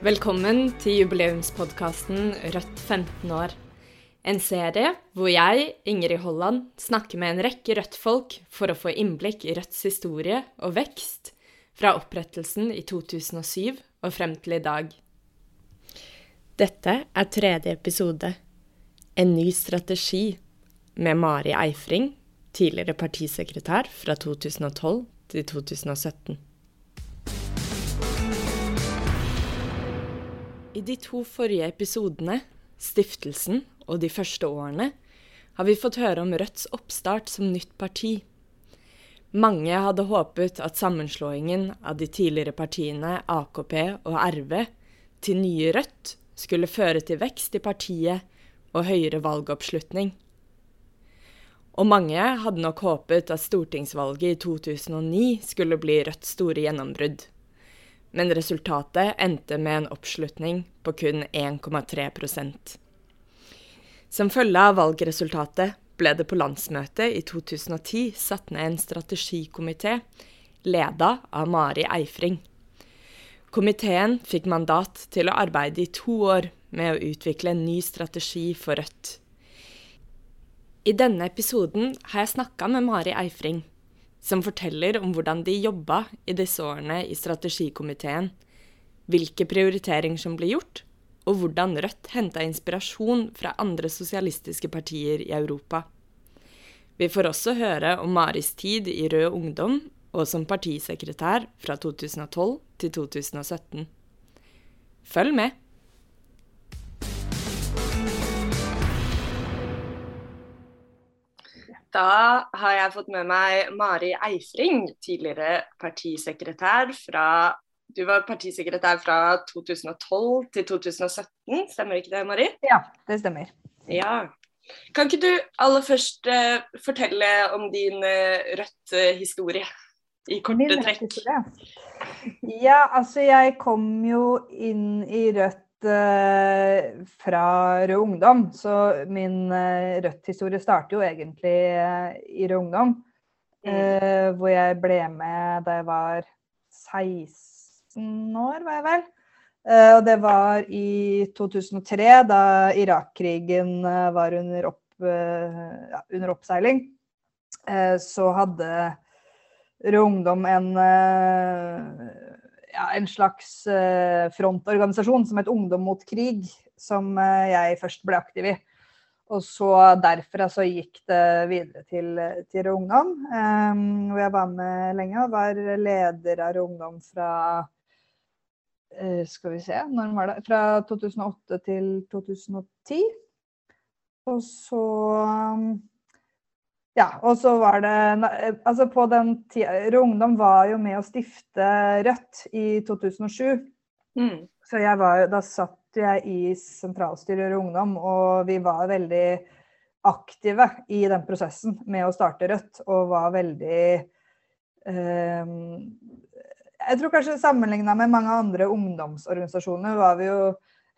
Velkommen til jubileumspodkasten Rødt 15 år. En serie hvor jeg, Ingrid Holland, snakker med en rekke Rødt-folk for å få innblikk i Rødts historie og vekst fra opprettelsen i 2007 og frem til i dag. Dette er tredje episode, En ny strategi, med Mari Eifring, tidligere partisekretær fra 2012 til 2017. I de to forrige episodene, stiftelsen og de første årene, har vi fått høre om Rødts oppstart som nytt parti. Mange hadde håpet at sammenslåingen av de tidligere partiene AKP og RV til nye Rødt skulle føre til vekst i partiet og høyere valgoppslutning. Og mange hadde nok håpet at stortingsvalget i 2009 skulle bli Rødts store gjennombrudd men resultatet endte med en oppslutning på kun 1,3 Som følge av valgresultatet ble det på landsmøtet i 2010 satt ned en strategikomité leda av Mari Eifring. Komiteen fikk mandat til å arbeide i to år med å utvikle en ny strategi for Rødt. I denne episoden har jeg snakka med Mari Eifring som forteller om hvordan de jobba i disse årene i strategikomiteen, hvilke prioriteringer som ble gjort, og hvordan Rødt henta inspirasjon fra andre sosialistiske partier i Europa. Vi får også høre om Maris tid i Rød Ungdom og som partisekretær fra 2012 til 2017. Følg med! Da har jeg fått med meg Mari Eifring, tidligere partisekretær fra Du var partisekretær fra 2012 til 2017, stemmer ikke det, Mari? Ja, det stemmer. Ja. Kan ikke du aller først uh, fortelle om din uh, Rødt-historie? I korte trekk. Ja, altså jeg kom jo inn i Rødt fra Rød Ungdom. Så min uh, Rødt-historie starter jo egentlig uh, i Rød Ungdom. Mm. hvor jeg ble med da jeg var 16 år, var jeg vel. og det var i 2003, da Irak-krigen var under, opp, ja, under oppseiling. så hadde Rød Ungdom en ja, en slags uh, frontorganisasjon som het Ungdom mot krig, som uh, jeg først ble aktiv i. Og så derfra så gikk det videre til, til Ungdom, um, hvor jeg var med lenge og var leder av Ungdom fra uh, Skal vi se, når var det? Fra 2008 til 2010. Og så um, ja, og så var det Altså på den tida Ungdom var jo med å stifte Rødt i 2007. Mm. Så jeg var, da satt jeg i sentralstyret i Ungdom, og vi var veldig aktive i den prosessen med å starte Rødt, og var veldig eh, Jeg tror kanskje sammenligna med mange andre ungdomsorganisasjoner var vi jo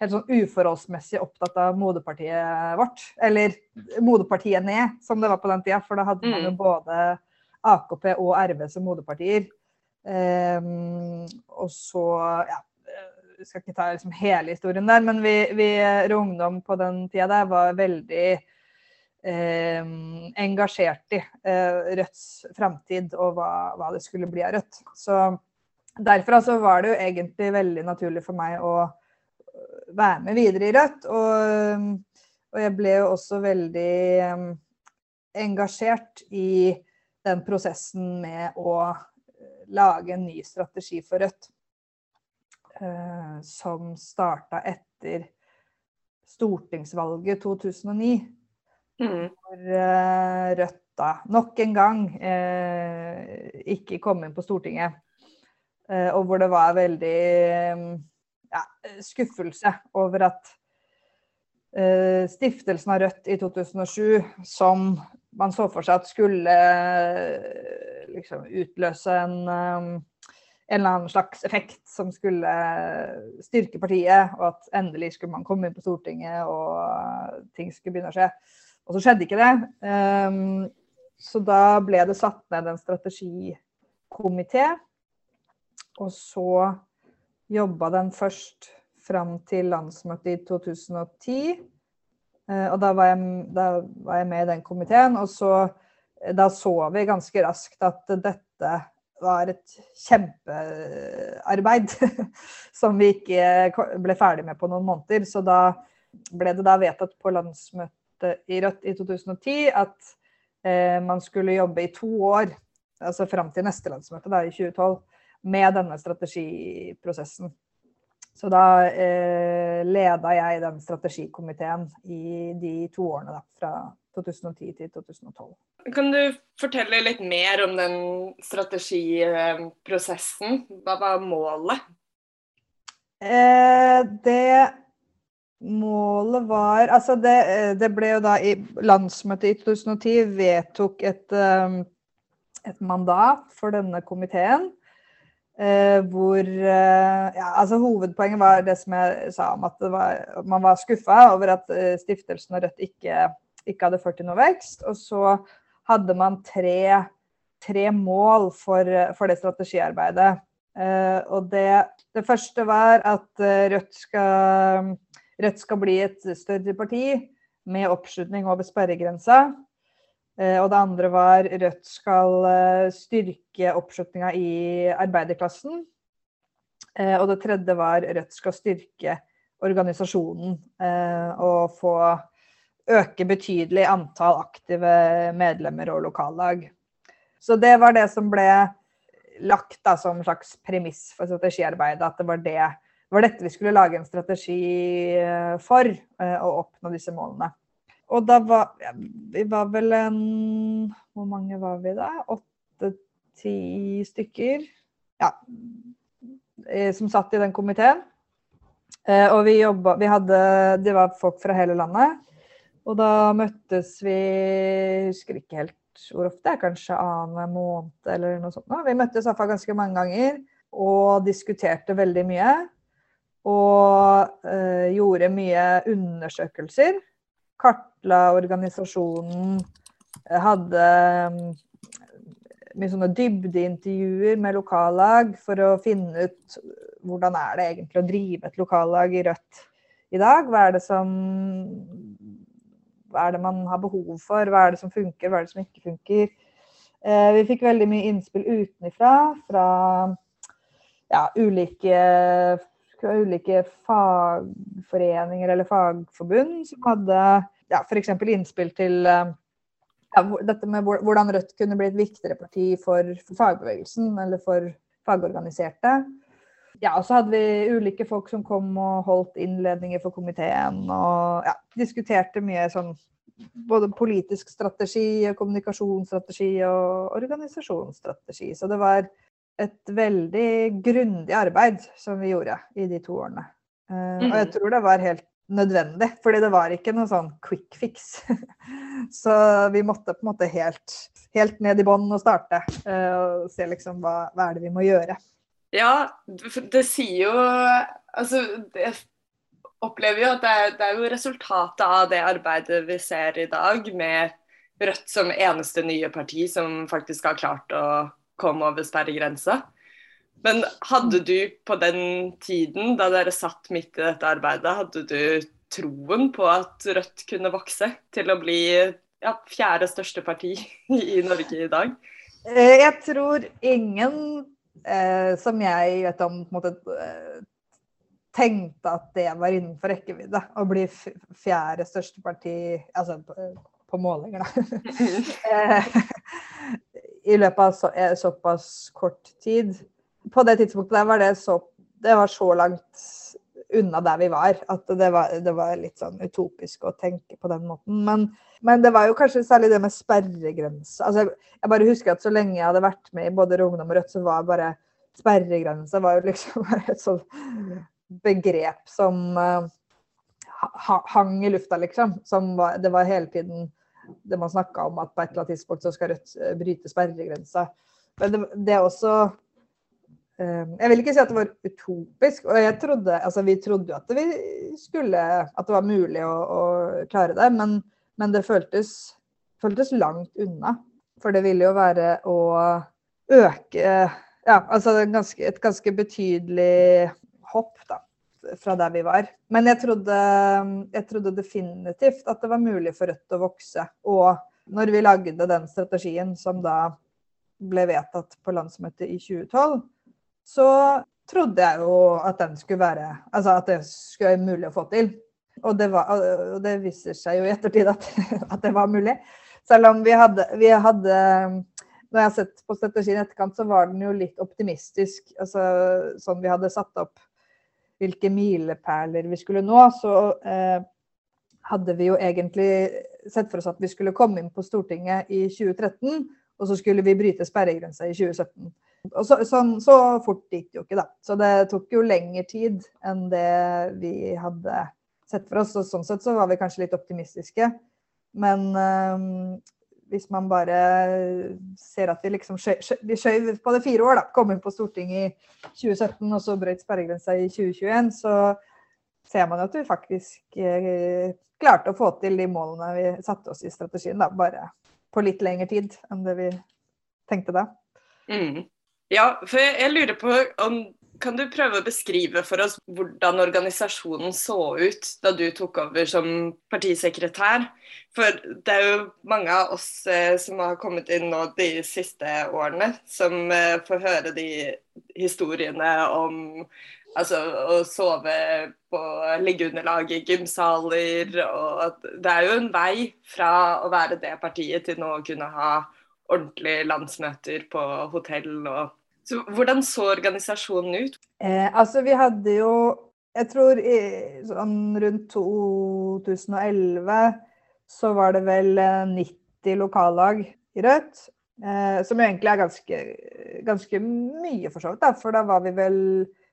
helt sånn uforholdsmessig opptatt av moderpartiet vårt. Eller moderpartiet ned, som det var på den tida. For da hadde man jo mm. både AKP og RV som moderpartier. Um, og så ja, Vi skal ikke ta liksom hele historien der, men vi, vi ungdom på den tida der var veldig eh, engasjert i eh, Rødts framtid og hva, hva, det skulle bli av Rødt. Så derfra så var det jo egentlig veldig naturlig for meg å være med videre i Rødt. Og, og jeg ble jo også veldig um, engasjert i den prosessen med å eh, lage en ny strategi for Rødt. Uh, som starta etter stortingsvalget 2009. Mm. Hvor uh, Rødt da nok en gang uh, ikke kom inn på Stortinget. og hvor det var veldig um, ja, skuffelse over at uh, stiftelsen av Rødt i 2007, som man så for seg at skulle uh, liksom utløse en, um, en eller annen slags effekt som skulle styrke partiet, og at endelig skulle man komme inn på Stortinget og ting skulle begynne å skje. Og så skjedde ikke det. Så da ble det satt ned en strategikomité. Og så jobba den først fram til landsmøtet i 2010. Og da var, jeg, da var jeg med i den komiteen. Og så, da så vi ganske raskt at dette var et kjempearbeid som vi ikke ble ferdig med på noen måneder. Så da ble det da vedtatt på landsmøtet i Rødt i 2010 at eh, man skulle jobbe i to år, altså fram til neste landsmøte da, i 2012, med denne strategiprosessen. Så da eh, leda jeg den strategikomiteen i de to årene da, fra 2010 til 2012. Kan du fortelle litt mer om den strategiprosessen? Hva var målet? Eh, det målet var Altså, det, eh, det, ble jo da i landsmøtet i 2010 vedtok et, eh, et mandat for denne komiteen. Eh, hvor eh, ja, altså Hovedpoenget var det som jeg sa om at var, man var skuffa over at eh, stiftelsen og Rødt ikke ikke hadde ført til noe vekst. Og så hadde man tre, tre mål for, for, det strategiarbeidet. Uh, og det, det, første var at eh, Rødt skal, Rødt skal bli et større parti med oppslutning over sperregrensa. Uh, og det andre var Rødt skal uh, styrke oppslutninga i arbeiderklassen. og det tredje var Rødt skal styrke organisasjonen og få øke betydelig antall aktive medlemmer og lokallag. Så det var det som ble lagt da, som slags premiss for strategiarbeidet. At det var, det, det var dette vi skulle lage en strategi eh, for, eh, å oppnå disse målene. Og da var vi var vel en Hvor mange var vi da? Åtte-ti stykker. Ja. Eh, som satt i den komiteen. Og vi jobba Vi Det var folk fra hele landet. Og da møttes vi husker ikke helt hvor ofte, kanskje annenhver måned eller noe sånt. Vi møttes iallfall ganske mange ganger og diskuterte veldig mye. Og øh, gjorde mye undersøkelser. Kartla organisasjonen. Hadde øh, mye sånne dybdeintervjuer med lokallag for å finne ut hvordan er det egentlig å drive et lokallag i Rødt i dag. Hva er det som hva er det man har behov for, hva er det som funker, hva er det som ikke funker. Eh, vi fikk veldig mye innspill utenfra, fra ja, ulike, ulike fagforeninger eller fagforbund som hadde ja, f.eks. innspill til eh, ja, dette med hvordan Rødt kunne bli et viktigere parti for, fagbevegelsen eller for fagorganiserte. Ja, og så hadde vi ulike folk som kom og holdt innledninger for komiteen. Og ja, diskuterte mye sånn både politisk strategi, kommunikasjonsstrategi og organisasjonsstrategi. Så det var et veldig grundig arbeid som vi gjorde i de to årene. Uh, og jeg mm. tror det var helt nødvendig, fordi det var ikke noe sånn quick fix. så vi måtte på en måte helt, helt ned i bånn og starte uh, og se liksom hva, hva er det vi må gjøre. Ja, det sier jo Altså, jeg opplever jo at det er, det er, jo resultatet av det arbeidet vi ser i dag, med Rødt som eneste nye parti som faktisk har klart å komme over sperregrensa. Men hadde du på den tiden, da dere satt midt i dette arbeidet, hadde du troen på at Rødt kunne vokse til å bli ja, fjerde største parti i Norge i dag? Eh, jeg tror ingen eh, som jeg vet om på en måte, eh, tenkte at det var innenfor rekkevidde. Å bli fjerde største parti altså på, på målinger, da. I løpet av så, eh, såpass kort tid. På det tidspunktet der var det så, det var så langt unna der vi var. At det var, det var, litt sånn utopisk å tenke på den måten. Men, men det var jo kanskje særlig det med sperregrense. Altså, jeg bare husker at så lenge jeg hadde vært med i både Ungdom og Rødt, så var bare sperregrense var jo liksom et sånt begrep som uh, hang i lufta, liksom. Som var, det var hele tiden det man snakka om at på et eller annet tidspunkt så skal Rødt eh, bryte sperregrensa. Men det, det er også Ehm, jeg vil ikke si at det var utopisk. og jeg trodde, altså Vi trodde jo at at det var mulig å, å klare det, men, men det føltes, føltes, langt unna. For det ville jo være å øke ja, altså ganske, et ganske betydelig hopp da, fra der vi var. Men jeg trodde, jeg trodde, definitivt at det var mulig for Rødt å vokse. Og når vi lagde den strategien som da ble vedtatt på landsmøtet i 2012, så trodde jeg jo at den skulle være Altså at det skulle være mulig å få til. Og det, var, og det viser seg jo i ettertid at, at, det var mulig. Selv om vi hadde, vi hadde Når jeg har sett på strategien i etterkant, så var den jo litt optimistisk. Altså sånn vi hadde satt opp hvilke milepæler vi skulle nå, så eh, hadde vi jo egentlig sett for oss at vi skulle komme inn på Stortinget i 2013, og så skulle vi bryte sperregrensa i 2017. Og så, sånn, så fort gikk det jo ikke, da. Så det tok jo lengre tid enn det vi hadde sett for oss. Og sånn sett så var vi kanskje litt optimistiske. Men øh, hvis man bare ser at vi liksom skjøv på det fire år, da. Kom inn på Stortinget i 2017, og så brøt sperregrensa i 2021. Så ser man at vi faktisk eh, klarte å få til de målene vi satte oss i strategien. da, Bare på litt lengre tid enn det vi tenkte da. Mm. Ja, for jeg lurer på om kan du prøve å beskrive for oss hvordan organisasjonen så ut da du tok over som partisekretær? For det er jo mange av oss eh, som har kommet inn nå de siste årene, som eh, får høre de historiene om altså, å sove på liggeunderlag i gymsaler. Og at det er jo en vei fra å være det partiet til nå å kunne ha ordentlige landsmøter på hotell og så hvordan så organisasjonen ut? Eh, altså, vi hadde jo Jeg tror i, sånn rundt 2011 så var det vel 90 eh, lokallag i Rødt. Eh, som jo egentlig er ganske, ganske mye, for så vidt. For da var vi vel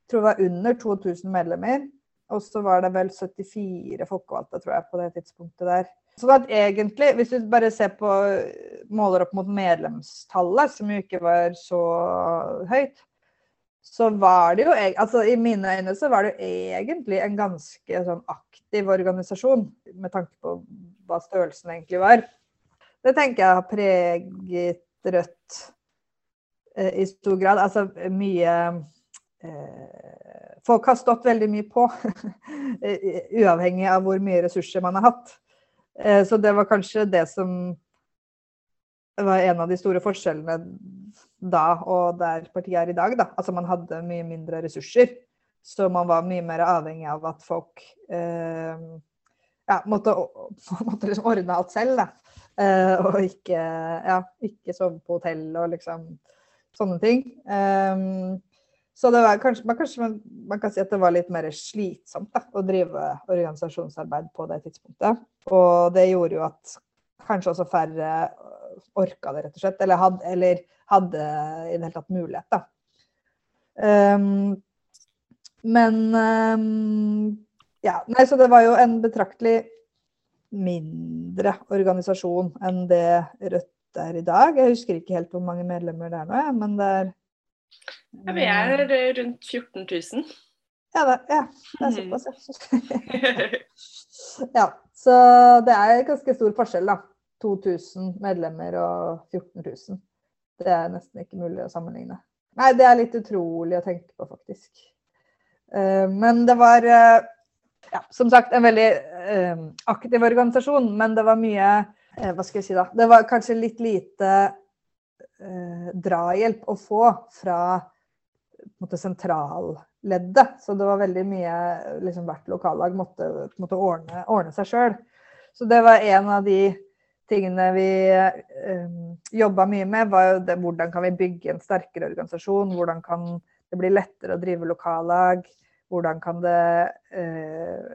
tror det var under 2000 medlemmer. Og så var det vel 74 folkevalgte, tror jeg, på det tidspunktet der. Så at egentlig, hvis du bare ser på måler opp mot medlemstallet, som jo ikke var så høyt, så var det jo altså I mine øyne så var det jo egentlig en ganske sånn aktiv organisasjon, med tanke på hva størrelsen egentlig var. Det tenker jeg har preget Rødt eh, i stor grad. Altså mye eh, Folk har stått veldig mye på, uavhengig av hvor mye ressurser man har hatt. Eh, så det var kanskje det som var en av de store forskjellene da og der partiet er i dag. Da. Altså man hadde mye mindre ressurser. Så man var mye mer avhengig av at folk eh, ja, måtte, måtte liksom ordne alt selv. Da. Eh, og ikke, ja, ikke sove på hotell og liksom sånne ting. Um, så det var kanskje, man, kanskje man, man, kan si at det var litt mer slitsomt da, å drive organisasjonsarbeid på det tidspunktet. Og det gjorde jo at kanskje også færre orka det, rett og slett. Eller hadde, eller hadde i det hele tatt mulighet, da. Um, men um, ja. Nei, så det var jo en betraktelig mindre organisasjon enn det Rødt er i dag. Jeg husker ikke helt hvor mange medlemmer det er nå, men det er ja, vi er rundt 14 000. Ja, det, ja, det er såpass, ja. ja. Så det er ganske stor forskjell, da. 2000 medlemmer og 14 000. Det er nesten ikke mulig å sammenligne. Nei, det er litt utrolig å tenke på, faktisk. Eh, men det var eh, ja, som sagt en veldig eh, aktiv organisasjon, men det var mye Hva skal jeg si, da? Det var kanskje litt lite eh, drahjelp å få fra måte, sentralleddet. Så det var veldig mye liksom, Hvert lokallag måtte, måtte ordne, ordne, seg sjøl. Så det var en av de tingene vi eh, jobba mye med, var jo det, hvordan kan vi bygge en sterkere organisasjon? Hvordan kan det bli lettere å drive lokallag? Hvordan kan det eh,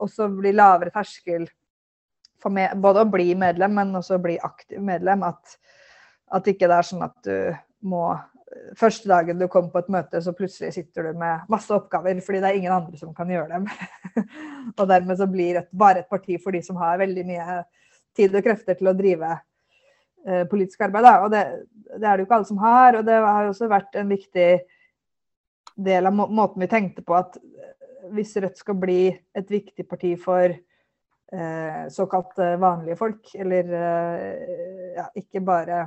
også bli lavere terskel for med, både å bli medlem, men også å bli aktiv medlem? At at ikke det er sånn at du må Første dagen du kommer på et møte, så plutselig sitter du med masse oppgaver fordi det er ingen andre som kan gjøre dem. og dermed så blir Rødt bare et parti for de som har veldig mye tid og krefter til å drive eh, politisk arbeid. Da. Og det, det, er det jo ikke alle som har. Og det har også vært en viktig del av må måten vi tenkte på at eh, hvis Rødt skal bli et viktig parti for eh, såkalt vanlige folk, eller eh, ja, ikke bare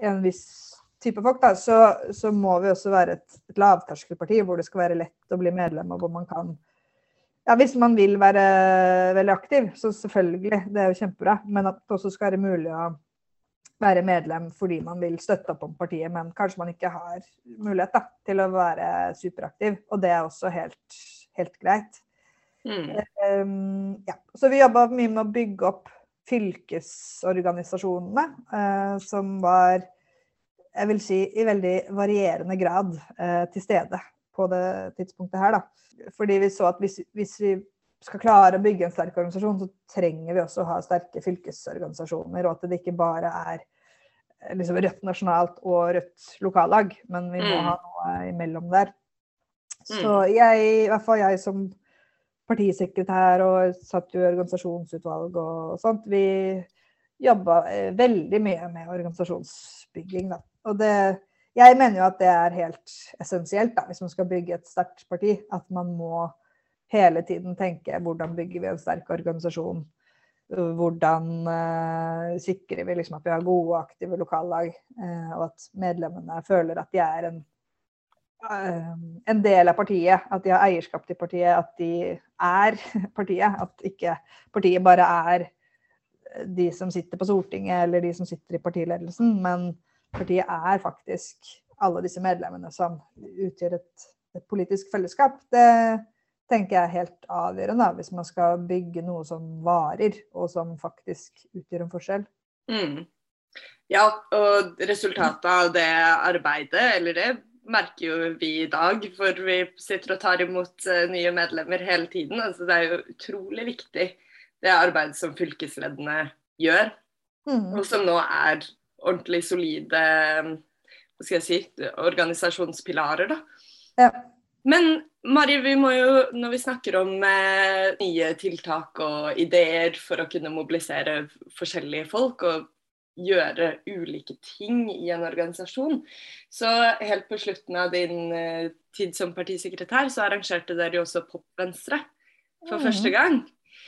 en viss type folk, da, så, så må vi også være et, et lavterskelparti hvor det skal være lett å bli medlem, og hvor man kan ja, Hvis man vil være veldig aktiv, så selvfølgelig, det er jo kjempebra. Men at det også skal være mulig å være medlem fordi man vil støtte opp om partiet, men kanskje man ikke har mulighet da, til å være superaktiv. Og det er også helt, helt greit. Mm. Um, ja. Så vi jobba mye med å bygge opp fylkesorganisasjonene, eh, som var jeg vil si i veldig varierende grad eh, til stede på det tidspunktet her. Da. Fordi vi så at hvis, hvis, vi skal klare å bygge en sterk organisasjon, så trenger vi også å ha sterke fylkesorganisasjoner, og at det ikke bare er eh, liksom, Rødt nasjonalt og Rødt lokallag, men vi må mm. ha noe imellom der. Så mm. jeg, i hvert fall jeg som partisekretær og satt i organisasjonsutvalg og sånt. Vi jobba eh, veldig mye med organisasjonsbygging. Da. Og det, jeg mener jo at det er helt essensielt da, hvis man skal bygge et sterkt parti. At man må hele tiden tenke hvordan bygger vi en sterk organisasjon. Hvordan uh, sikrer vi liksom at vi har gode og aktive lokallag, uh, og at medlemmene føler at de er en en del av partiet, at de har eierskap til partiet, at de er partiet. At ikke partiet bare er de som sitter på Stortinget eller de som sitter i partiledelsen, men partiet er faktisk alle disse medlemmene som utgjør et, et politisk fellesskap. Det tenker jeg er helt avgjørende hvis man skal bygge noe som varer, og som faktisk utgjør en forskjell. Mm. Ja, og resultatet av det arbeidet, eller det merker jo vi i dag, for vi sitter og tar imot uh, nye medlemmer hele tiden. Altså, det er jo utrolig viktig det arbeidet som fylkesleddene gjør, mm. og som nå er ordentlig solide hva skal jeg si, organisasjonspilarer. da. Ja. Men Mari, vi må jo, når vi snakker om eh, nye tiltak og ideer for å kunne mobilisere forskjellige folk og gjøre ulike ting i en organisasjon. Så helt på slutten av din uh, tid som partisekretær, så arrangerte dere jo også Pop-Venstre for mm. første gang.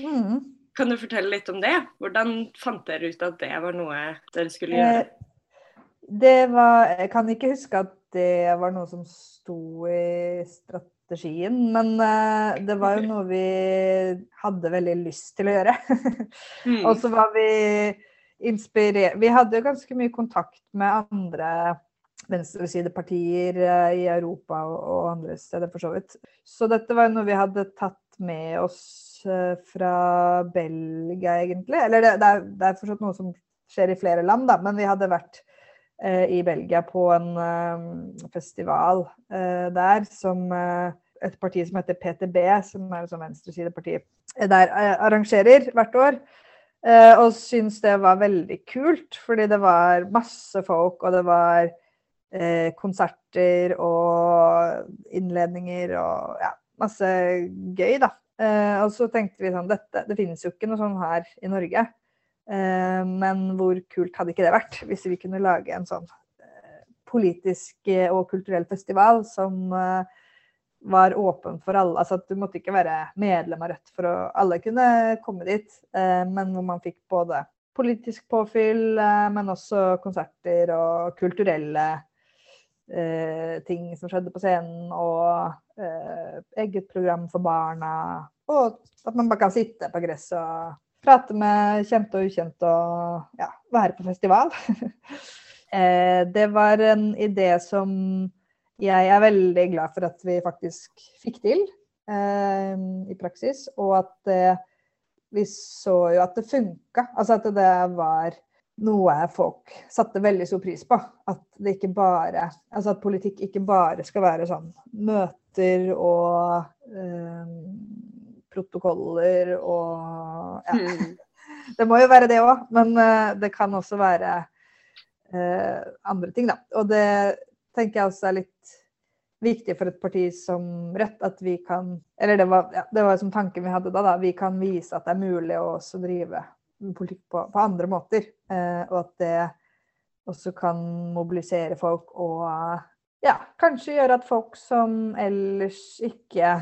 Mm. Kan du fortelle litt om det? Hvordan fant dere ut at det var noe dere skulle gjøre? Eh, det var Jeg kan ikke huske at det var noe som sto i strategien, men uh, det var jo noe vi hadde veldig lyst til å gjøre. mm. Og så var vi inspirere Vi hadde ganske mye kontakt med andre venstresidepartier eh, i Europa og andre steder, for så vidt. Så dette var noe vi hadde tatt med oss eh, fra Belgia, egentlig. Eller det, er, det er fortsatt noe som skjer i flere land, da, men vi hadde vært eh, i Belgia på en eh, festival eh, der som eh, et parti som heter PTB, som er sånn venstresideparti, der arrangerer hvert år. Uh, og syntes det var veldig kult, fordi det var masse folk, og det var eh, konserter og innledninger og ja, masse gøy, da. Eh, og så tenkte vi sånn dette, Det finnes jo ikke noe sånn her i Norge. men hvor kult hadde ikke det vært hvis vi kunne lage en sånn politisk og kulturell festival som var åpen for alle. Altså at du måtte ikke være medlem av Rødt for å alle kunne komme dit. Eh, men hvor man fikk både politisk påfyll, eh, men også konserter og kulturelle eh, ting som skjedde på scenen. Og eget program for barna. Og at man bare kan sitte på gresset og prate med kjente og ukjente og ja, være på festival. det var en idé som jeg er veldig glad for at vi faktisk fikk til eh, i praksis, og at eh, vi så jo at det funka. Altså at det var noe folk satte veldig stor pris på. At det ikke bare Altså at politikk ikke bare skal være sånn møter og eh, protokoller og ja. Mm. Det må jo være det òg, men uh, det kan også være uh, andre ting, da. Og det tenker jeg også er litt viktig for et parti som Rødt at vi kan Eller det var, ja, det var som tanken vi hadde da, da. Vi kan vise at det er mulig å også drive politikk på, på andre måter. Eh, og at det også kan mobilisere folk og ja, kanskje gjøre at folk som ellers ikke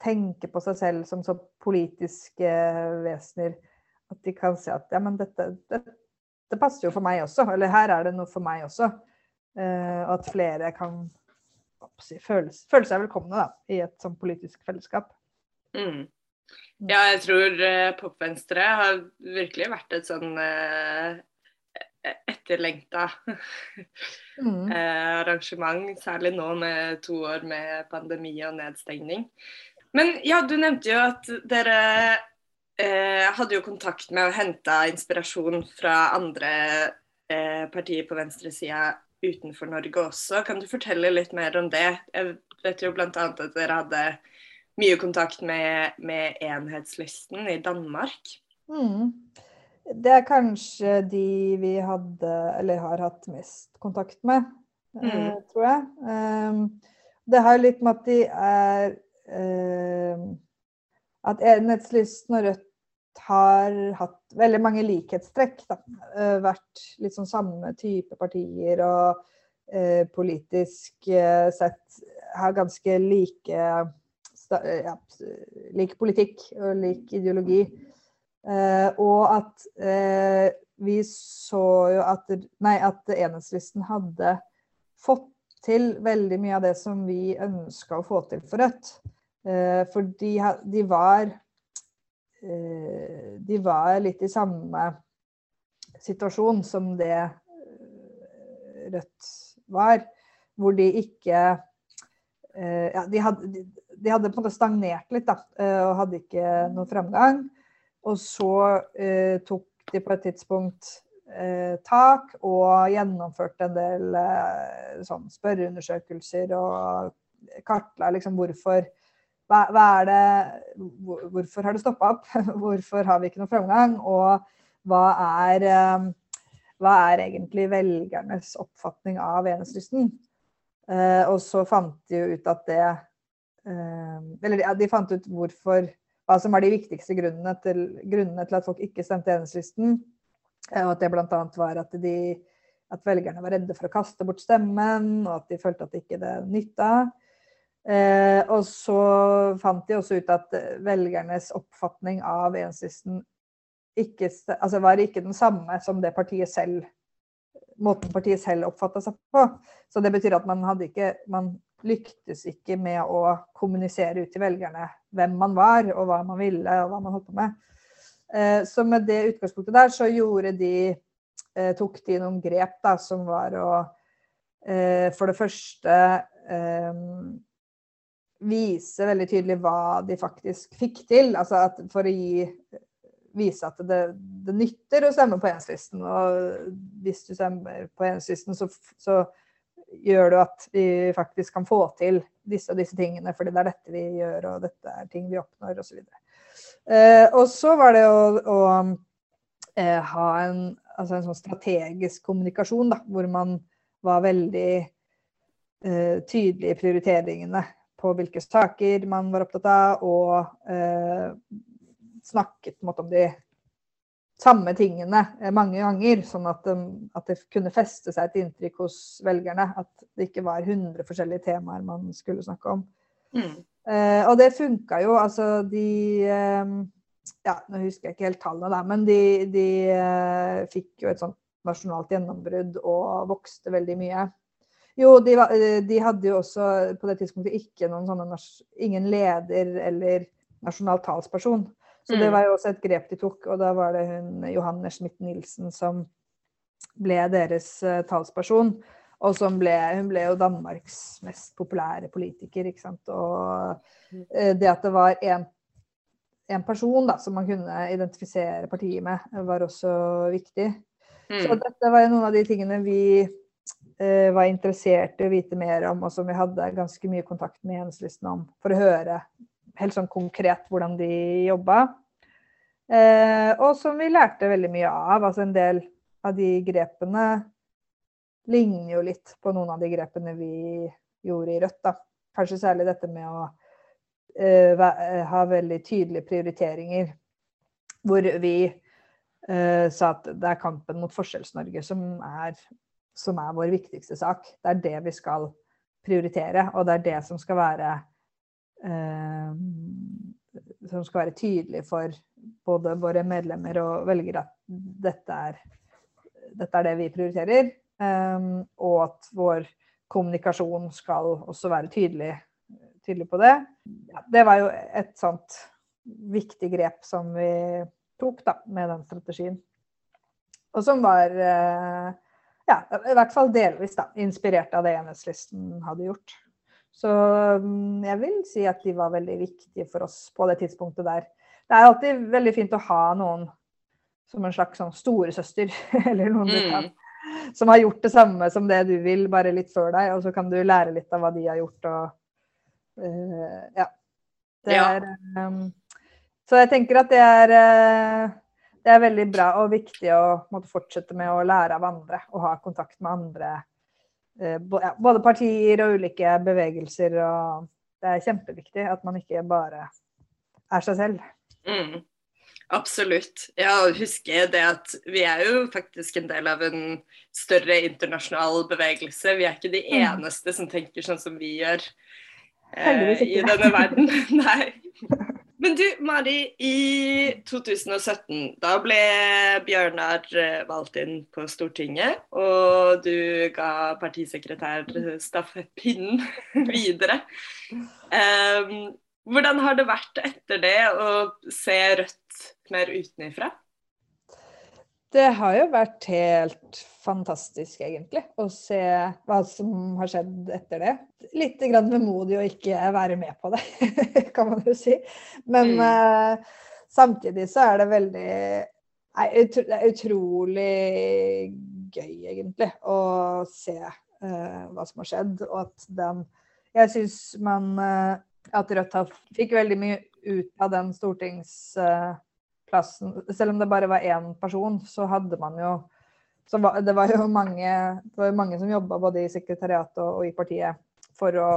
tenker på seg selv som så politiske vesener, at de kan se at ja, men dette, dette, det passer jo for meg også. Eller her er det noe for meg også. Uh, og at flere kan si, føle, føle, seg velkomne da, i et sånn politisk fellesskap. Mm. Ja, jeg tror uh, Popvenstre har virkelig vært et sånn uh, etterlengta mm. arrangement. Særlig nå med to år med pandemi og nedstengning. Men ja, du nevnte jo at dere eh, hadde jo kontakt med og henta inspirasjon fra andre eh, partier på venstresida utenfor Norge også. Kan du fortelle litt mer om det? Jeg vet jo bl.a. at dere hadde mye kontakt med, med Enhetslisten i Danmark. Mm. Det er kanskje de vi hadde, eller har hatt mest kontakt med, mm. eh, tror jeg. Um, det har litt med at de er Eh, at Enhetslisten og Rødt har hatt veldig mange likhetstrekk. Da. Eh, vært litt sånn samme type partier og eh, politisk eh, sett har ganske like ja, like politikk og lik ideologi. Eh, og at eh, vi så jo at, nei, at Enhetslisten hadde fått til veldig mye av det som vi ønska å få til for Rødt. Eh, for de, de, var eh, De var litt i samme situasjon som det eh, Rødt var. Hvor de ikke ja, de, hadde, de hadde på en måte stagnert litt da, og hadde ikke noen fremgang. Og så eh, tok de på et tidspunkt eh, tak og gjennomførte en del eh, sånn spørreundersøkelser og kartla liksom hvorfor hva, hva det, hvorfor har det stoppa opp? Hvorfor har vi ikke noe framgang? Og hva er, eh, hva er egentlig velgernes oppfatning av enhetslysten? Eh, og så fant de jo ut at det eh, Eller de fant ut hvorfor hva som var de viktigste grunnene til, grunnene til at folk ikke stemte enhetslysten. Og at det bl.a. var at, de, at velgerne var redde for å kaste bort stemmen, og at de følte at det ikke det nytta. Eh, og så fant de også ut at eh, velgernes oppfatning av ensisten ikke, altså var ikke den samme som det partiet selv måten partiet selv oppfatta seg på. Så det betyr at man ikke man lyktes ikke med å kommunisere ut til velgerne hvem man var, og hva man ville, og hva man holdt på med. Eh, så med det utgangspunktet der, så gjorde de eh, tok de noen grep da, som var å eh, for det første eh, vise veldig tydelig hva de faktisk fikk til. Altså for å gi, vise at det, det, nytter å stemme på enslisten. Og hvis du stemmer på enslisten, så, så, gjør du at vi faktisk kan få til disse og disse tingene, fordi det er dette vi gjør, og dette er ting vi oppnår, osv. Eh, og så var det å, å eh, ha en, altså en, sånn strategisk kommunikasjon, da, hvor man var veldig eh, tydelig i prioriteringene på hvilke saker man var opptatt av, og eh, snakket måte, om de samme tingene eh, mange ganger, sånn at, at, det kunne feste seg et inntrykk hos velgerne. At det ikke var 100 forskjellige temaer man skulle snakke om. Mm. Eh, og det funka jo. Altså de eh, Ja, nå husker jeg ikke helt tallene, der, men de, de eh, fikk jo et sånt nasjonalt gjennombrudd og vokste veldig mye. Jo, de, eh, de, hadde jo også på det tidspunktet ikke noen sånne ingen leder eller nasjonal talsperson. Så det mm. var jo også et grep de tok, og da var det hun Johanne Schmidt-Nielsen som ble deres uh, talsperson. Og som ble, hun ble jo Danmarks mest populære politiker, ikke sant. Og uh, det at det var en, en person da, som man kunne identifisere partiet med, var også viktig. Mm. Så dette var jo noen av de tingene vi var interessert i å vite mer om, og som vi hadde ganske mye kontakt med jenslisten om, for å høre helt sånn konkret hvordan de jobba. Eh, og som vi lærte veldig mye av. Altså en del av de grepene ligner jo litt på noen av de grepene vi gjorde i Rødt. da. Kanskje særlig dette med å eh, ha veldig tydelige prioriteringer. Hvor vi sa at det er kampen mot Forskjells-Norge som er som er vår viktigste sak. Det er det vi skal prioritere, og det er det som skal være eh, som skal være tydelig for både våre medlemmer og velgere at dette er, dette er det vi prioriterer. Eh, og at vår kommunikasjon skal også være tydelig, tydelig på det. Ja, det var jo et sånt viktig grep som vi tok da, med den strategien. Og som var uh, ja, i hvert fall delvis da, inspirert av det enhetslisten hadde gjort. Så um, jeg vil si at de var veldig viktige for oss på det tidspunktet der. Det er alltid veldig fint å ha noen som en slags sånn storesøster, eller noen mm. kan, som har gjort det samme som det du vil, bare litt før deg, og så kan du lære litt av hva de har gjort. Og, uh, ja. Det er um, Så jeg tenker at det er uh, det er veldig bra og viktig å måtte fortsette med å lære av andre og ha kontakt med andre. Uh, både partier og ulike bevegelser. Og det er kjempeviktig at man ikke bare er seg selv. Mm. Absolutt. Ja, husker det at vi er jo faktisk en del av en større internasjonal bevegelse. Vi er ikke de mm. eneste som tenker sånn som vi gjør eh, i denne verden. Nei. Men du, Mari, i 2017, da ble Bjørnar eh, valgt inn på Stortinget. Og du ga partisekretær stafettpinnen videre. Um, hvordan har det vært etter det å se Rødt mer utenfra? Det har jo vært helt fantastisk, egentlig, å se hva som har skjedd etter det. Litt grann vemodig å ikke være med på det, kan man jo si. Men mm. uh, samtidig så er det veldig nei, Det er utrolig gøy, egentlig, å se uh, hva som har skjedd. Og at den Jeg syns man uh, At Rødt fikk veldig mye ut av den stortings plassen Selv om det bare var én person, så hadde man jo var, Det var jo mange, var mange som jobba både i sekretariatet og, i partiet for å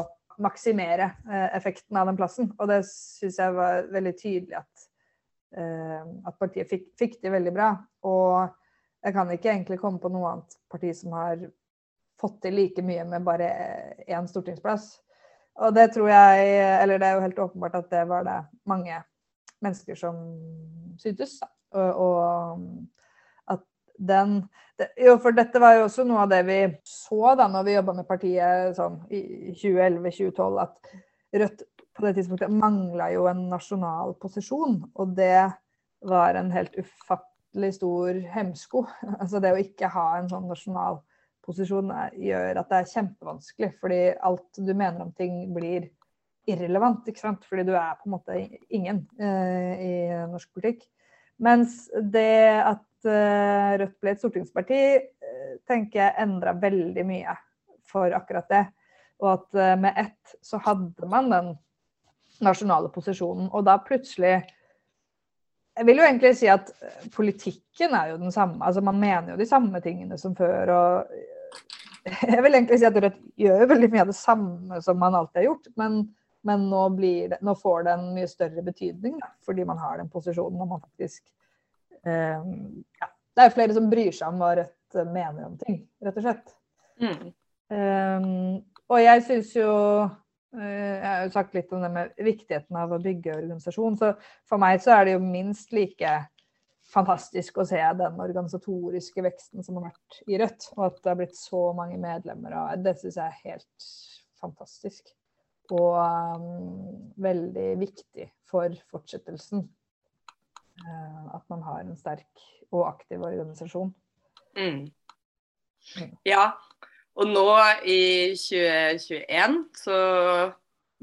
maksimere eh, effekten av den plassen. Og det syns jeg var veldig tydelig at, eh, at partiet fikk, fikk det veldig bra. Og jeg kan ikke egentlig komme på noe annet parti som har fått til like mye med bare én stortingsplass. Og det tror jeg, eller det er jo helt åpenbart at det var det mange mennesker som syntes. Og, og at den det, Jo, for dette var jo også noe av det vi så da når vi jobba med partiet sånn, i 2011-2012, at Rødt på det tidspunktet mangla jo en nasjonal posisjon. Og det var en helt ufattelig stor hemsko. Altså det å ikke ha en sånn nasjonal posisjon gjør at det er kjempevanskelig. Fordi alt du mener om ting blir irrelevant, ikke sant? fordi du er på en måte ingen uh, i norsk politikk. Mens det at uh, Rødt ble et stortingsparti, uh, tenker jeg endra veldig mye for akkurat det. Og at med ett så hadde man den nasjonale posisjonen, og da plutselig jeg vil jo egentlig si at politikken er jo den samme. altså Man mener jo de samme tingene som før. og Jeg vil egentlig si at Rødt gjør veldig mye av det samme som man alltid har gjort. Men men nå, det, nå, får det en mye større betydning, da, fordi man har den posisjonen og man faktisk eh, ja, Det er flere som bryr seg om hva Rødt mener om ting, rett og slett. Mm. Um, og jeg syns jo uh, Jeg har jo sagt litt om det med viktigheten av å bygge organisasjon. Så for meg så er det jo minst like fantastisk å se den organisatoriske veksten som har vært i Rødt. Og at det har blitt så mange medlemmer. Og det syns jeg er helt fantastisk og um, veldig viktig for fortsettelsen. Uh, at man har en sterk og aktiv organisasjon. Mm. mm. Ja, og nå i 2021 så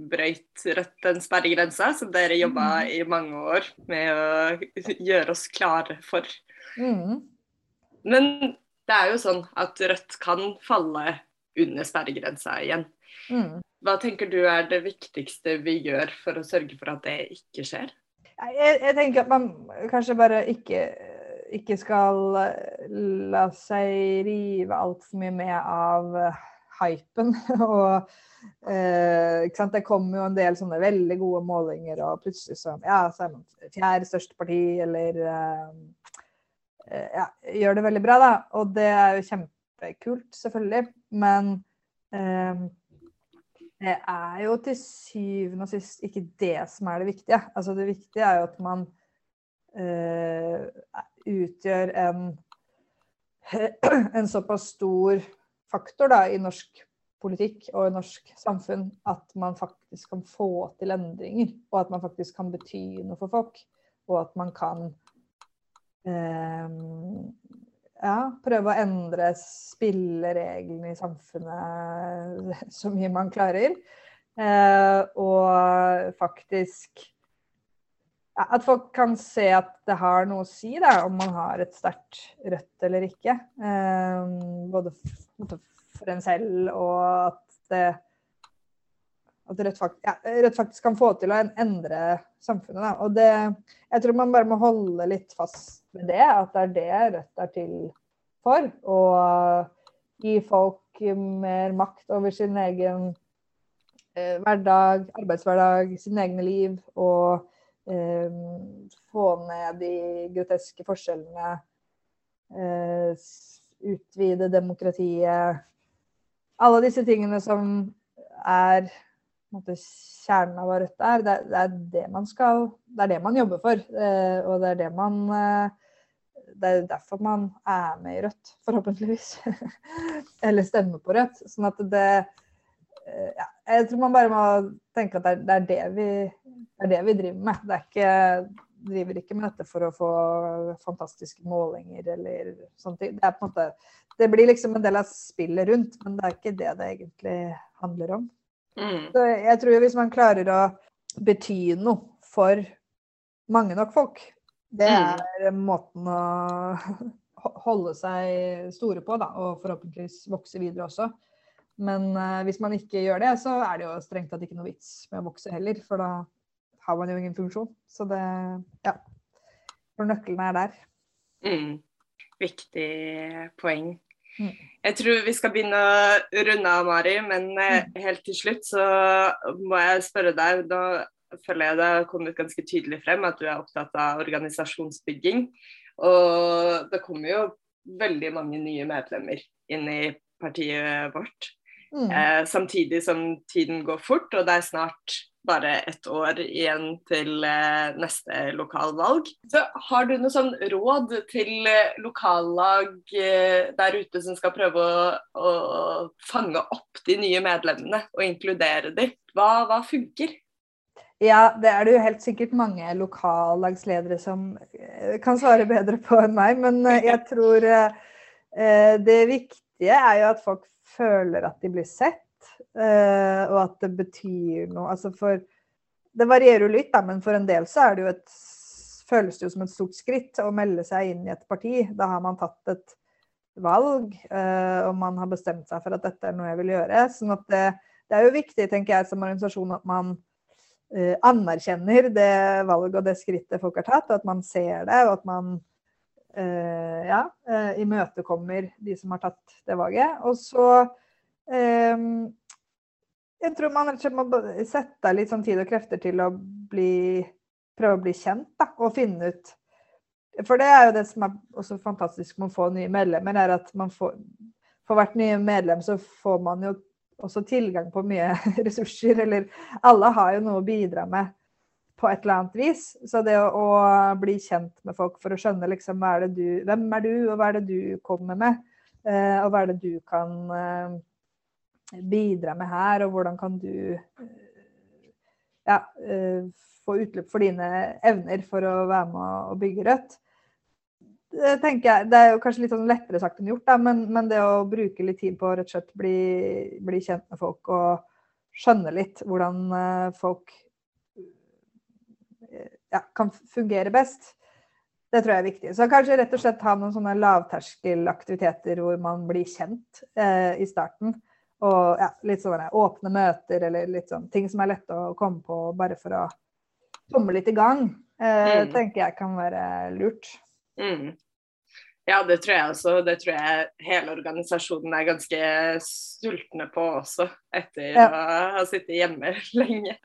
brøyt Rødt den sperregrensa som dere jobba mm. i mange år med å gjøre oss klare for. Mm. Men det er jo sånn at Rødt kan falle under sperregrensa igjen. Mm. Hva tenker du er det viktigste vi gjør for å sørge for at det ikke skjer? Jeg, jeg tenker at man kanskje bare ikke, ikke skal la seg rive altfor mye med av hypen. og eh, Det kommer jo en del sånne veldig gode målinger, og plutselig så, ja, så er man fjerde største parti, eller eh, ja, gjør det veldig bra, da. Og det er jo kjempekult, selvfølgelig. Men eh, det er jo til syvende og sist ikke det som er det viktige. Altså det viktige er jo at man uh, utgjør en en såpass stor faktor da, i norsk politikk og i norsk samfunn at man faktisk kan få til endringer, og at man faktisk kan bety noe for folk. Og at man kan eh, ja, prøve å endre spillereglene i samfunnet så mye man klarer. Eh, og faktisk ja, At folk kan se at det har noe å si da, om man har et sterkt rødt eller ikke. Eh, både for en selv og at det at Rødt, faktisk, ja, Rødt faktisk kan få til å endre samfunnet. Da. Og det, jeg tror man bare må holde litt fast ved det, at det er det Rødt er til for. Å gi folk mer makt over sin egen eh, hverdag, arbeidshverdag, sine egne liv. Og eh, få ned de groteske forskjellene. Eh, utvide demokratiet. Alle disse tingene som er måte, kjernen av hva Rødt er. Det, det, er det man skal Det er det man jobber for. Eh, og det er det man eh, Det er derfor man er med i Rødt, forhåpentligvis. Eller stemmer på Rødt. Sånn at det eh, ja, Jeg tror man bare må tenke at det er, det er, det, vi, det er det vi driver med. Det er ikke driver ikke med dette for å få fantastiske målinger eller sånne ting. Det, måte, det blir liksom en del av spillet rundt, men det er ikke det det egentlig handler om. Mm. Så jeg tror hvis man klarer å bety noe for mange nok folk, det mm. er måten å holde seg store på, da, og forhåpentligvis vokse videre også. Men uh, hvis man ikke gjør det, så er det jo strengt tatt ikke noe vits med å vokse heller, for da har man jo ingen funksjon. Så det Ja. For nøkkelen er der. Mm. Viktig poeng. Mm. Jeg tror vi skal begynne å runde av, Mari, men eh, mm. helt til slutt så må jeg spørre deg. Nå føler jeg det har kommet ganske tydelig frem at du er opptatt av organisasjonsbygging. Og det kommer jo veldig mange nye medlemmer inn i partiet vårt. Mm. Eh, samtidig som tiden går fort, og det er snart bare ett år igjen til eh, neste lokalvalg. Så har du noe sånn råd til eh, lokallag eh, der ute som skal prøve å, å, fange opp de nye medlemmene og inkludere dem? Hva, hva funker? Ja, det er det jo helt sikkert mange lokallagsledere som kan svare bedre på enn meg. Men jeg tror det viktige er jo at folk føler at de blir sett og at det betyr noe. Altså for Det varierer jo litt, da, men for en del så er det jo et føles det jo som et stort skritt å melde seg inn i et parti. Da har man tatt et valg, uh, og man har bestemt seg for at dette er noe jeg vil gjøre. sånn at det, det er jo viktig, tenker jeg, som organisasjon at man uh, anerkjenner det valget og det skrittet folk har tatt, og at man ser det, og at man ja, imøtekommer de som har tatt det valget. Og så um, jeg tror man må sette litt sånn tid og krefter til å bli, prøve å bli kjent da, og finne ut For det er jo det som er også fantastisk med å få nye medlemmer, er at man får For hvert nye medlem så får man jo også tilgang på mye ressurser, eller alle har jo noe å bidra med på et eller annet vis. Så det å, å bli kjent med folk for å skjønne liksom er du, hvem er du, og hva er det du kommer med, eh, og hva er det du kan eh, bidra med her, og hvordan kan du ja, få utløp for dine evner for å være med og bygge Rødt. Det, jeg, det er jo kanskje litt sånn lettere sagt enn gjort, da, men, men, det å bruke litt tid på å rett og slett bli, bli kjent med folk og skjønne litt hvordan eh, folk ja, kan fungere best, det tror jeg er viktig. Så kanskje rett og slett ha noen sånne lavterskelaktiviteter hvor man blir kjent eh, i starten. Og ja, litt sånne åpne møter eller litt sånn ting som er lette å komme på bare for å komme litt i gang, eh, mm. tenker jeg kan være lurt. Mm. Ja, det tror jeg også. Det tror jeg hele organisasjonen er ganske sultne på også, etter ja. å ha sittet hjemme lenge.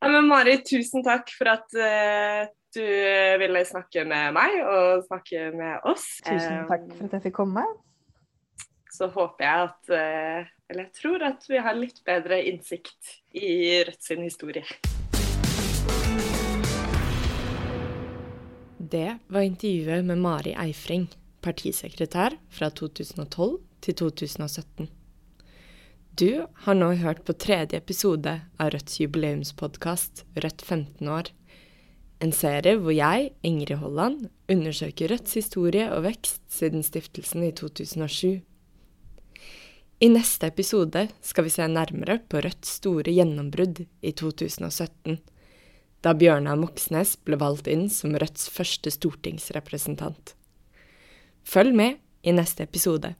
Ja, men Mari, tusen takk for at uh, du ville snakke med meg og snakke med oss. Tusen takk for at jeg fikk komme så håper jeg at eh, Eller jeg tror at vi har litt bedre innsikt i Rødt sin historie. Det var intervjuet med Mari Eifring, partisekretær fra 2012 til 2017. Du har nå hørt på tredje episode av Rødts jubileumspodkast Rødt 15 år. En serie hvor jeg, Ingrid Holland, undersøker Rødts historie og vekst siden stiftelsen i 2007. I neste episode skal vi se nærmere på Rødts store gjennombrudd i 2017, da Bjørnar Moxnes ble valgt inn som Rødts første stortingsrepresentant. Følg med i neste episode.